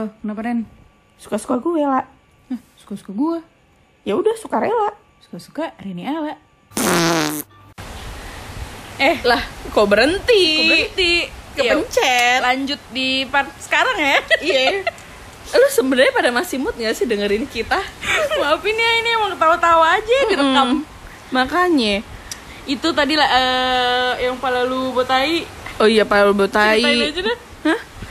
Halo, kenapa Ren? Suka-suka gue lah. Hah, suka-suka gue. Ya udah suka rela. Suka-suka Rini Ella. Eh lah, kok berhenti? Kok berhenti? Kepencet. Lanjut di part sekarang ya. Iya. Lu sebenarnya pada masih mood gak sih dengerin kita? Maafin ya, ini emang ketawa-tawa aja direkam. Mm, Makanya. Itu tadi lah eh, yang pala lu botai. Oh iya, Pak Botai. Ceritain aja dah.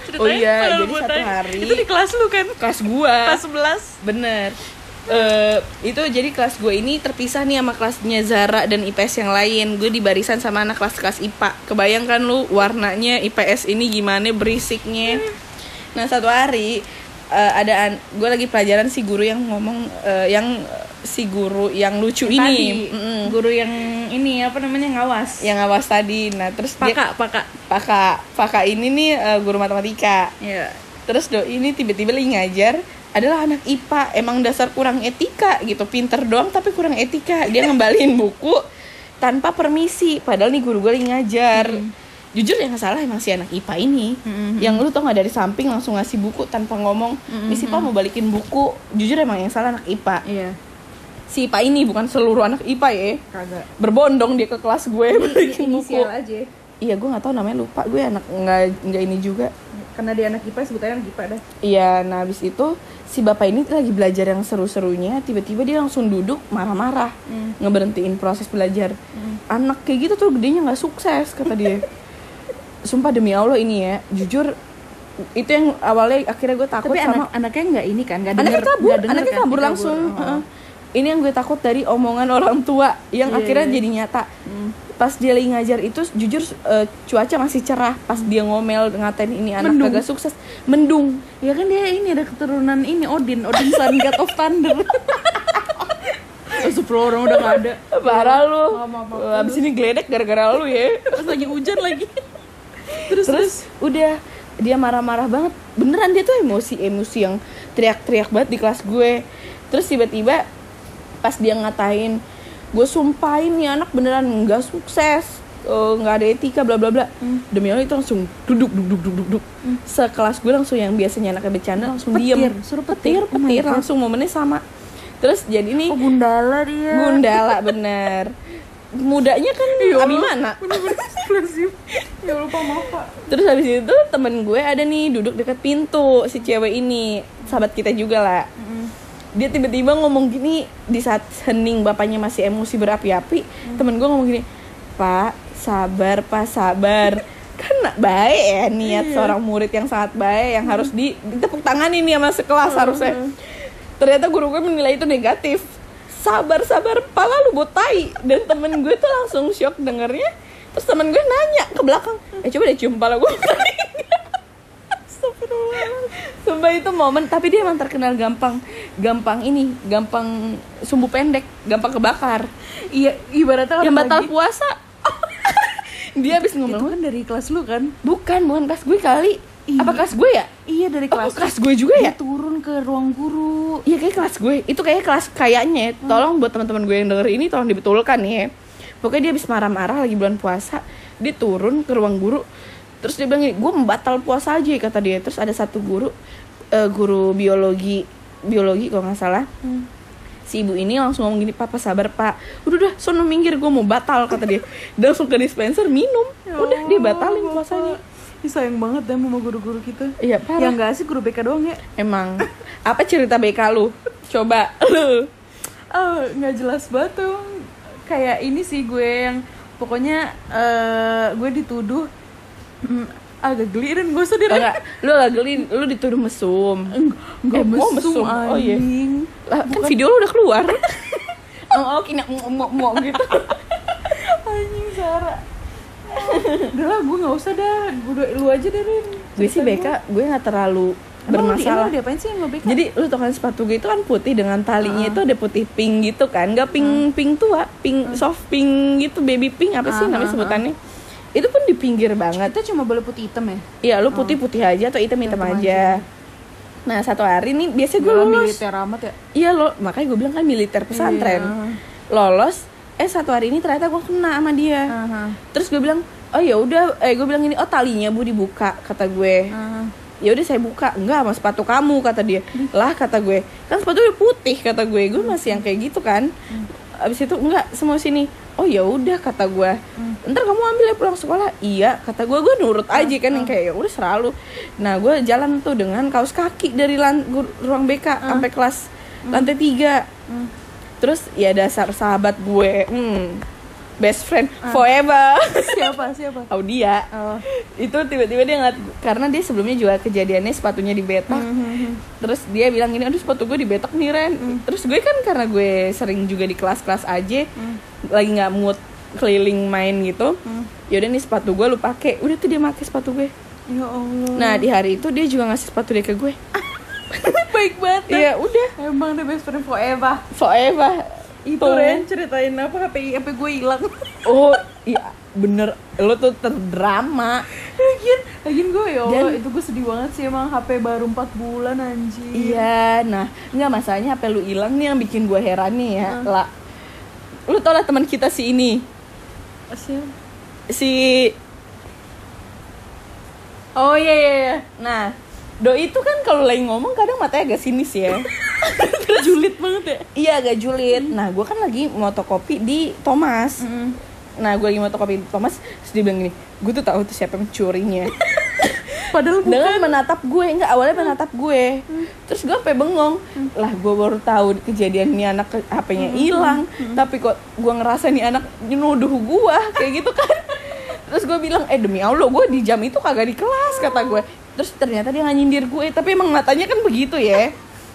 Ceritain Oh iya, jadi satu botai. hari Itu di kelas lu kan? kelas gua. Kelas 11. Bener. Eh itu jadi kelas gue ini terpisah nih sama kelasnya Zara dan IPS yang lain. Gue di barisan sama anak kelas-kelas IPA. Kebayangkan lu warnanya IPS ini gimana berisiknya. Nah satu hari eh, ada gue lagi pelajaran si guru yang ngomong eh, yang si guru yang lucu ini, Tadi, Mm-mm. guru yang ini apa namanya ngawas. yang awas tadi. Nah terus dia Paka, paka. Paka, Paka ini nih eh, guru matematika. Iya. Terus do ini tiba-tiba lagi ngajar adalah anak IPA emang dasar kurang etika gitu pinter doang tapi kurang etika dia ngembaliin buku tanpa permisi padahal nih guru gue lagi ngajar jujur yang salah emang si anak IPA ini Mm-mm. yang lu tau nggak dari samping langsung ngasih buku tanpa ngomong misi pak mau balikin buku jujur emang yang salah anak IPA Iya. Si IPA ini bukan seluruh anak IPA ya Kagak. berbondong dia ke kelas gue balikin buku aja. iya gue nggak tahu namanya lupa gue anak nggak nggak ini juga Karena dia anak IPA sebutannya anak IPA dah. Iya, nah habis itu si bapak ini lagi belajar yang seru-serunya, tiba-tiba dia langsung duduk marah-marah, Hmm. ngeberhentiin proses belajar. Anak kayak gitu tuh gedenya nggak sukses kata dia. Sumpah demi Allah ini ya, jujur itu yang awalnya akhirnya gue takut Tapi sama anak anaknya nggak ini kan, nggak anaknya kabur, denger anaknya kan? kabur langsung. Oh. Heeh. Ini yang gue takut dari omongan orang tua yang Iya, akhirnya iya. jadi nyata. Hmm. Pas dia lagi ngajar itu jujur eh, cuaca masih cerah. Pas dia ngomel ngatain ini anak Mendung. kagak sukses, mendung. Ya kan dia ini ada keturunan ini Odin, Odin Sun God of Thunder. Sepuluh orang udah gak ada. Parah lu. Abis ini geledek gara-gara lu ya. Pas lagi hujan lagi. Terus, Terus udah dia marah-marah banget. Beneran dia tuh emosi-emosi yang teriak-teriak banget di kelas gue. Terus tiba-tiba pas dia ngatain, gue sumpahin nih anak beneran nggak sukses, eh, nggak ada etika bla bla bla. Demi Allah itu langsung duduk duduk duduk duduk. Sekelas gue langsung yang biasanya anaknya bercanda langsung Petir, diem. suruh petir, petir. Oh petir God. langsung momennya sama. Terus jadi nih Oh Gundala dia. Gundala bener Mudanya kan Abimana Bener-bener eksplosif. Ya lupa maaf pak. Terus habis itu temen gue ada nih duduk dekat pintu Si cewek ini Sahabat kita juga lah Dia tiba-tiba ngomong gini Di saat hening bapaknya masih emosi berapi-api Temen gue ngomong gini Pak sabar pak sabar. Kan baik ya niat seorang murid yang sangat baik Yang harus di, ditepuk tangan ini sama sekelas harusnya. Ternyata guru gue menilai itu negatif. Sabar sabar pala lu botai Dan temen gue tuh langsung shock dengernya. Terus temen gue nanya ke belakang Eh coba deh cium pala gue Sumpah itu momen Tapi dia emang terkenal gampang Gampang ini Gampang sumbu pendek Gampang kebakar Iya, ibaratnya Yang batal lagi- puasa Dia habis Itu ngomong kan dari kelas lu kan? Bukan, bukan kelas gue kali Iya. Apa kelas gue ya? Iya dari Oh, kelas. kelas gue juga ya? Dia turun ke ruang guru. Iya kayak kelas gue. Itu kayak kelas kayaknya. ya. Tolong buat teman-teman gue yang denger ini tolong dibetulkan ya. Pokoknya dia habis marah-marah lagi bulan puasa, dia turun ke ruang guru. Terus dia bilang gue membatal puasa aja kata dia. Terus ada satu guru eh, guru biologi biologi kalau nggak salah. Si ibu ini langsung ngomong gini, "Papa sabar, Pak. Udah udah, sono minggir gue mau batal," kata dia. Dia langsung ke dispenser minum. Udah dia batalin puasanya. Ih, sayang banget deh sama guru-guru kita. Iya, parah. Yang gak asik guru BK doang ya. Emang apa cerita BK lu? Coba lu. Oh, nggak jelas banget tuh. Kayak ini sih gue yang pokoknya eh, gue dituduh hmm, agak geli dan gue sedih Enggak, lu gak geli, lu dituduh mesum. Enggak Eh, oh, mesum, Oh iya. Lah, kan video lu udah keluar. oh, oh, kini mau mau gitu. Anjing Sarah. Udah lah, gue gak usah dah. Udah, lu aja deh, Rin. gue sih BK, gue gak terlalu bermasalah. Emang diapain sih yang lo BK? Jadi lu tau kan sepatu gue itu kan putih dengan talinya itu ada putih pink gitu kan, nggak pink pink tua, pink soft pink gitu, baby pink apa sih Ah, namanya ah, sebutannya? Itu pun di pinggir banget. kita cuma boleh putih hitam ya? Iya, lu putih putih aja atau hitam hitam Hitam aja. Nah satu hari nih biasa gue lulus. militer amat ya? Iya lo, makanya gue bilang kan militer pesantren. Iya. Lolos, eh satu hari ini ternyata gue kena sama dia. Aha. Terus gue bilang, oh ya udah, eh gue bilang ini, oh talinya bu dibuka kata gue. Aha. ya udah saya buka enggak sama sepatu kamu kata dia lah kata gue kan sepatu udah putih kata gue gue masih yang kayak gitu kan abis itu enggak semua sini. Oh ya udah kata gue ntar kamu ambil ya pulang sekolah. Iya kata gue gue nurut aja kan yang kayak ya udah selalu nah gue jalan tuh dengan kaos kaki dari lan- ruang BK sampai kelas lantai tiga. Terus ya dasar sahabat gue. Hmm, best friend forever. Siapa? Siapa? Audia. Oh. itu tiba-tiba dia ngeliat karena dia sebelumnya juga kejadiannya sepatunya dibetak terus dia bilang gini aduh sepatu gue dibetak nih Ren. Terus gue kan karena gue sering juga di kelas-kelas aja lagi nggak mood keliling main gitu yaudah nih sepatu gue lu pakai udah tuh dia pakai sepatu gue. Ya allah. Nah di hari itu dia juga ngasih sepatu dia ke gue. Baik banget. Iya udah. Emang the best friend forever. Forever itu. Ren ceritain apa HP HP gue hilang oh iya bener lo tuh terdrama lagian lagian gue ya Allah Dan- itu gue sedih banget sih emang HP baru 4 bulan anjir Iya, nah nggak masalahnya apa lu hilang nih yang bikin gue heran nih ya, lah. Lu tau lah teman kita si ini, Siapa? si oh iya iya iya nah Doi itu kan kalau lagi ngomong kadang matanya agak sinis ya. julid banget ya? Iya agak julid. Nah gue kan lagi motokopi di Thomas. Nah gue lagi motokopi di Thomas, terus dia bilang gini, gue tuh tahu tuh siapa yang mencurinya. padahal bukan. Dengan menatap gue enggak awalnya menatap gue. Terus gue sampai bengong. Lah gue baru tahu kejadian ini anak HP-nya hilang tapi kok gue ngerasa nih anak nuduh gue kayak gitu kan. Terus gue bilang eh demi allah gue di jam itu kagak di kelas kata gue terus ternyata dia nggak nyindir gue tapi emang matanya kan begitu ya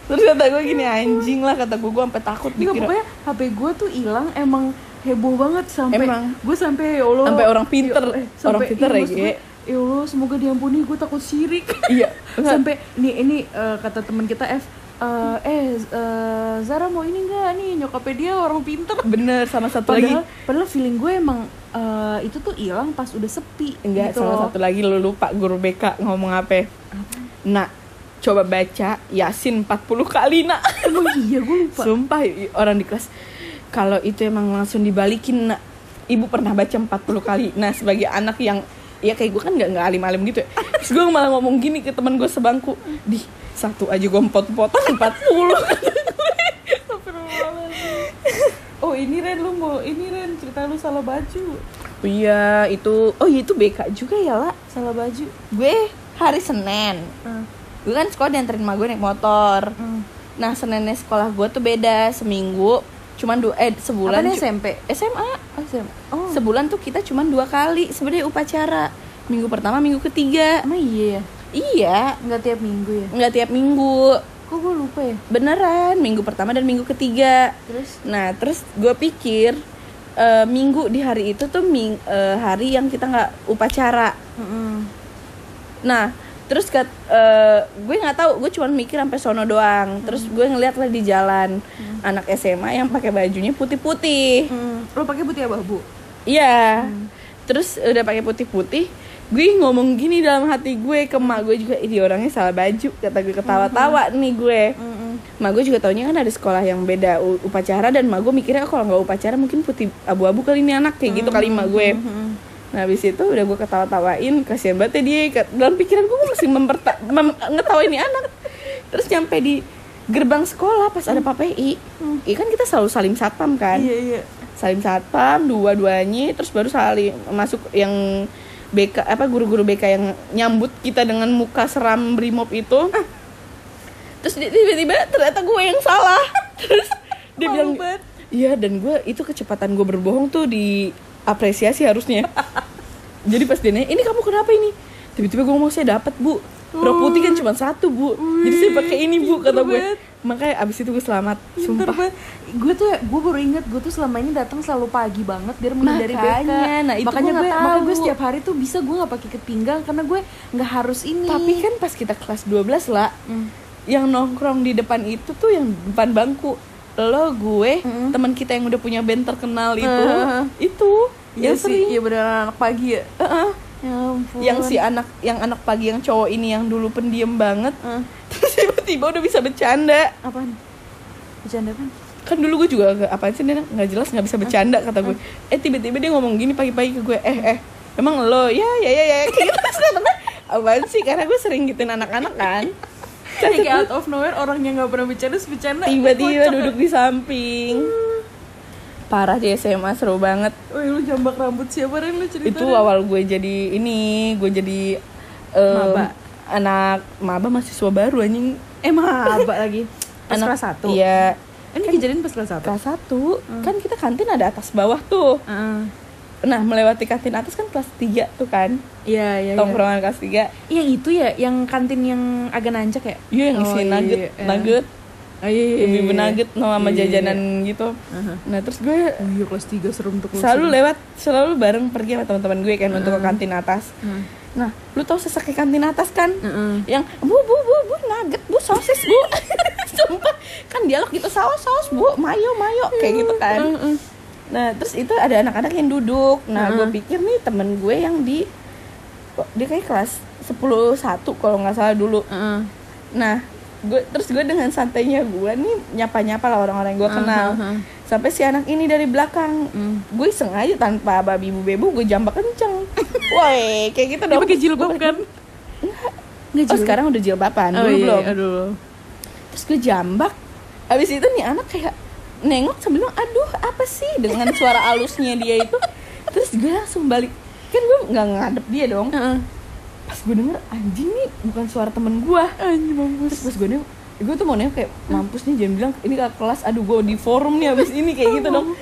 terus kata gue gini anjing lah kata gue gue sampai takut Enggak, dikira. pokoknya HP gue tuh hilang emang heboh banget sampai gue sampai ya Allah. Sampai orang pinter. Ya, eh, Orang pinter iya, ya, gue, ya Allah semoga diampuni gue takut syirik iya sampai ini ini eh, kata teman kita F eh, eh eh, Zara mau ini enggak nih? Nyokapnya dia orang pinter. Bener sama satu lagi. Padahal padahal feeling gue emang eh, itu tuh hilang pas udah sepi Enggak, gitu salah loh. satu lagi lu lupa guru BK ngomong apa? Nah, coba baca Yasin 40 kali, nak. emang iya gue lupa Sumpah orang di kelas kalau itu emang langsung dibalikin, nak. Ibu pernah baca 40 kali. Nah, sebagai anak yang ya kayak gue kan nggak nggak alim-alim gitu ya. Terus gue malah ngomong gini ke teman gue sebangku, di satu aja gue potong 40 oh ini Ren lu mau ini Ren cerita lu salah baju Iya, itu oh iya itu BK juga ya, lah. salah baju Gue hari Senin. Hmm. Gue kan sekolah dianterin sama gue naik motor. Hmm. Nah, Seninnya sekolah gue tuh beda seminggu, cuman dua eh sebulan cu- SMP? SMA. Oh, SMA. Oh, Sebulan tuh kita cuman dua kali sebenarnya upacara. Minggu pertama, minggu ketiga. emang iya ya? Iya, Nggak tiap minggu ya? nggak tiap minggu. Kok gue lupa ya? Beneran, minggu pertama dan minggu ketiga. Terus? Nah, terus gue pikir eh, minggu di hari itu tuh ming, eh, hari yang kita nggak upacara. Mm-mm. Nah, terus kat, eh, gue nggak tahu, gue cuma mikir sampai sono doang. Terus gue ngeliat lah di jalan anak SMA yang pakai bajunya putih-putih. Mm. Lo pakai putih abu-abu? Iya. Terus udah pakai putih-putih, gue ngomong gini dalam hati gue ke emak gue juga, ini orangnya salah baju. Kata gue ketawa-tawa nih gue. Mm-mm. Mak gue juga taunya kan ada sekolah yang beda upacara dan mak gue mikirnya "Oh, kalau nggak upacara mungkin putih abu-abu kali ini anak kayak gitu kali mak gue. Mm-mm. Nah habis itu udah gue ketawa-tawain Kasian banget ya dia Dalam pikiran gue masih memperta mem- ngetawain nih anak. Terus nyampe di gerbang sekolah pas ada PPI Iya kan kita selalu salim satpam kan? Iya iya. Salim satpam dua-duanya Terus baru saling masuk yang BK apa guru-guru BK yang nyambut kita dengan muka seram brimob itu. Terus di- tiba-tiba ternyata gue yang salah. Terus dia bilang. Iya dan gue itu kecepatan gue berbohong tuh diapresiasi harusnya. Jadi pas dia nanya, ini kamu kenapa ini? Tiba-tiba gue ngomong saya dapat bu. Rok putih kan cuma satu bu. Jadi saya pakai ini bu kata gue. Makanya abis itu gue selamat. Sumpah. Gue tuh gue baru inget gue tuh selama ini datang selalu pagi banget biar menghindari BK. Nah itu makanya gue makanya gue setiap hari tuh bisa gue nggak pakai ikat pinggang karena gue nggak harus ini. Tapi kan pas kita kelas 12 lah, Hmm. yang nongkrong di depan itu tuh yang depan bangku lo gue Mm-mm. teman kita yang udah punya band terkenal itu Heeh. itu Iya yang sih, sering iya beneran anak pagi ya. Heeh. Ya ampun. yang si anak yang anak pagi yang cowok ini yang dulu pendiam banget terus tiba-tiba udah bisa bercanda apaan? Bercanda kan? kan dulu gue juga agak apaan sih dia nggak jelas nggak bisa bercanda kata gue eh tiba-tiba dia ngomong gini pagi-pagi ke gue eh eh emang lo ya ya ya ya kayak gitu apaan sih karena gue sering gituin anak-anak kan kayak out of nowhere orang yang nggak pernah bercanda bercanda tiba-tiba duduk di samping. Parah di SMA seru banget. Wih lu jambak rambut siapa Ren? Lu cerita itu awal gue jadi ini gue jadi em, Maba. anak maba mahasiswa baru anjing. Eh maba lagi. Pas anak kelas satu. iya. Ini kejadian pas kelas satu? kelas satu. Kan kita kantin ada atas bawah tuh. Heeh. Nah melewati kantin atas kan kelas 3 tuh kan iya iya iya. tongkrongan kelas 3 yang itu ya yang kantin yang agak nancak ya iya yang isi Oh, nugget iya, iya. nugget oh, iya, iya, ibu iya. nugget sama Iya, iya, jajanan gitu Aha. nah terus gue Oh iya kelas 3 serem tuh selalu lewat selalu bareng pergi sama teman-teman gue kan untuk ke kantin atas Heeh. nah lu tau sesek ke kantin atas kan Heeh. yang bu bu bu bu nugget bu sosis bu sumpah kan dialog gitu saus saus bu mayo mayo kayak gitu kan Heeh. Nah terus itu ada anak-anak yang duduk. Nah gue pikir nih temen gue yang di dia kayak kelas 10 satu kalau nggak salah dulu. Heeh. nah gue terus gue dengan santainya gue nih nyapa nyapa lah orang-orang yang gue kenal. Heeh. sampai si anak ini dari belakang. Hmm. gue iseng aja tanpa babi bu bebu gue jambak kenceng. Woi kayak gitu dong. Pakai jilbab kan? Enggak. Oh sekarang udah jilbaban Oh, dulu iya, belum. Aduh. terus gue jambak. Abis itu nih anak kayak nengok sambil bilang aduh apa sih? Dengan suara alusnya dia itu. Terus gue langsung balik. Kan gue nggak ngadep dia dong. Heeh. pas gue denger anjing nih bukan suara temen gue. Anjir mampus. terus pas gue nengok gue tuh mau nengok kayak mampus nih jangan bilang ini ke kelas aduh gue di forum nih abis ini kayak gitu dong.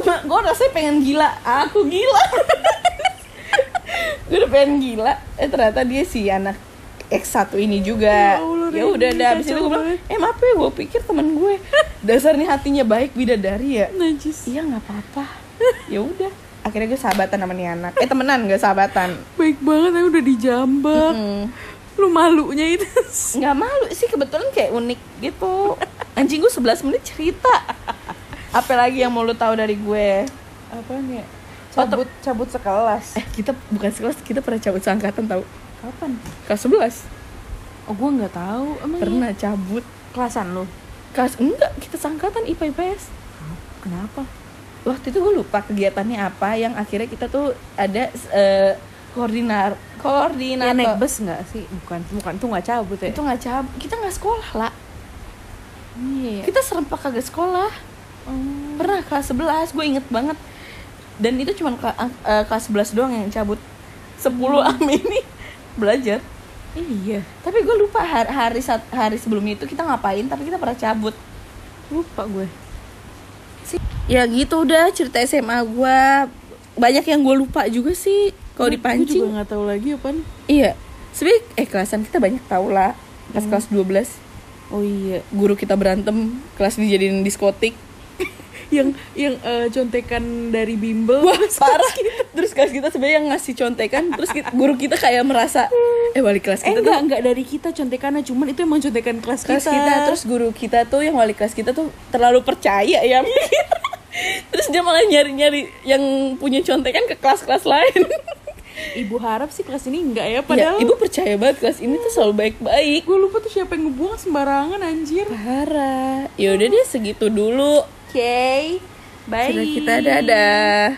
Gue rasanya pengen gila. Aku gila. Gue udah pengen gila. Eh ternyata dia si anak X1 ini juga. Ya Ya udah dah abis itu gue bilang eh maaf ya gue pikir temen gue dasarnya hatinya baik bidadari ya Najis. iya nggak apa-apa ya udah akhirnya gue sahabatan sama nih anak eh temenan gak sahabatan Baik banget ya udah dijambak. Mm. Lu malunya itu. nggak malu sih kebetulan kayak unik gitu anjing gue 11 menit cerita apalagi yang mau lu tahu dari gue Apa nih? Oh, Cabut cabut sekelas. eh kita bukan sekelas kita pernah cabut seangkatan tahu Kapan? kelas 11 Oh gua nggak tahu. Emang pernah iya? cabut kelasan lu. kelas enggak kita seangkatan IPA IPS Kenapa? waktu itu gue lupa kegiatannya apa yang akhirnya kita tuh ada eh, koordinar Ya koordinator naik bus nggak sih? Bukan, bukan tuh nggak cabut ya. itu nggak cabut kita nggak sekolah lah Iya. kita serempak kagak sekolah Oh. pernah kelas 11 gue inget banget dan itu cuma kelas 11 doang yang cabut 10 ame ini belajar Iya. tapi gue lupa hari hari, hari sebelumnya itu kita ngapain tapi kita pernah cabut Lupa gue. ya gitu udah cerita SMA gue banyak yang gue lupa juga sih kalau Gue dipancing juga nggak tahu lagi apaan. iya sebenernya eh kelasan kita banyak tau lah pas kelas 12 Oh iya. guru kita berantem kelas dijadiin diskotik Yang yang eh, contekan dari bimbel. Wah parah Terus kelas kita sebenarnya yang ngasih contekan Terus kita- guru kita kayak merasa Eh wali kelas Eh kita enggak, tuh enggak dari kita contekannya cuman itu emang contekan kelas, Kelas kita. kita Terus guru kita tuh yang wali kelas kita tuh Terlalu percaya ya Terus dia malah nyari-nyari Yang punya contekan ke kelas-kelas lain Ibu harap sih kelas ini enggak ya ya, padahal Ibu percaya banget kelas ini tuh selalu baik-baik gue lupa tuh siapa yang ngebuang sembarangan anjir. Parah Yaudah deh segitu dulu Oke. Bye. Cerita kita dadah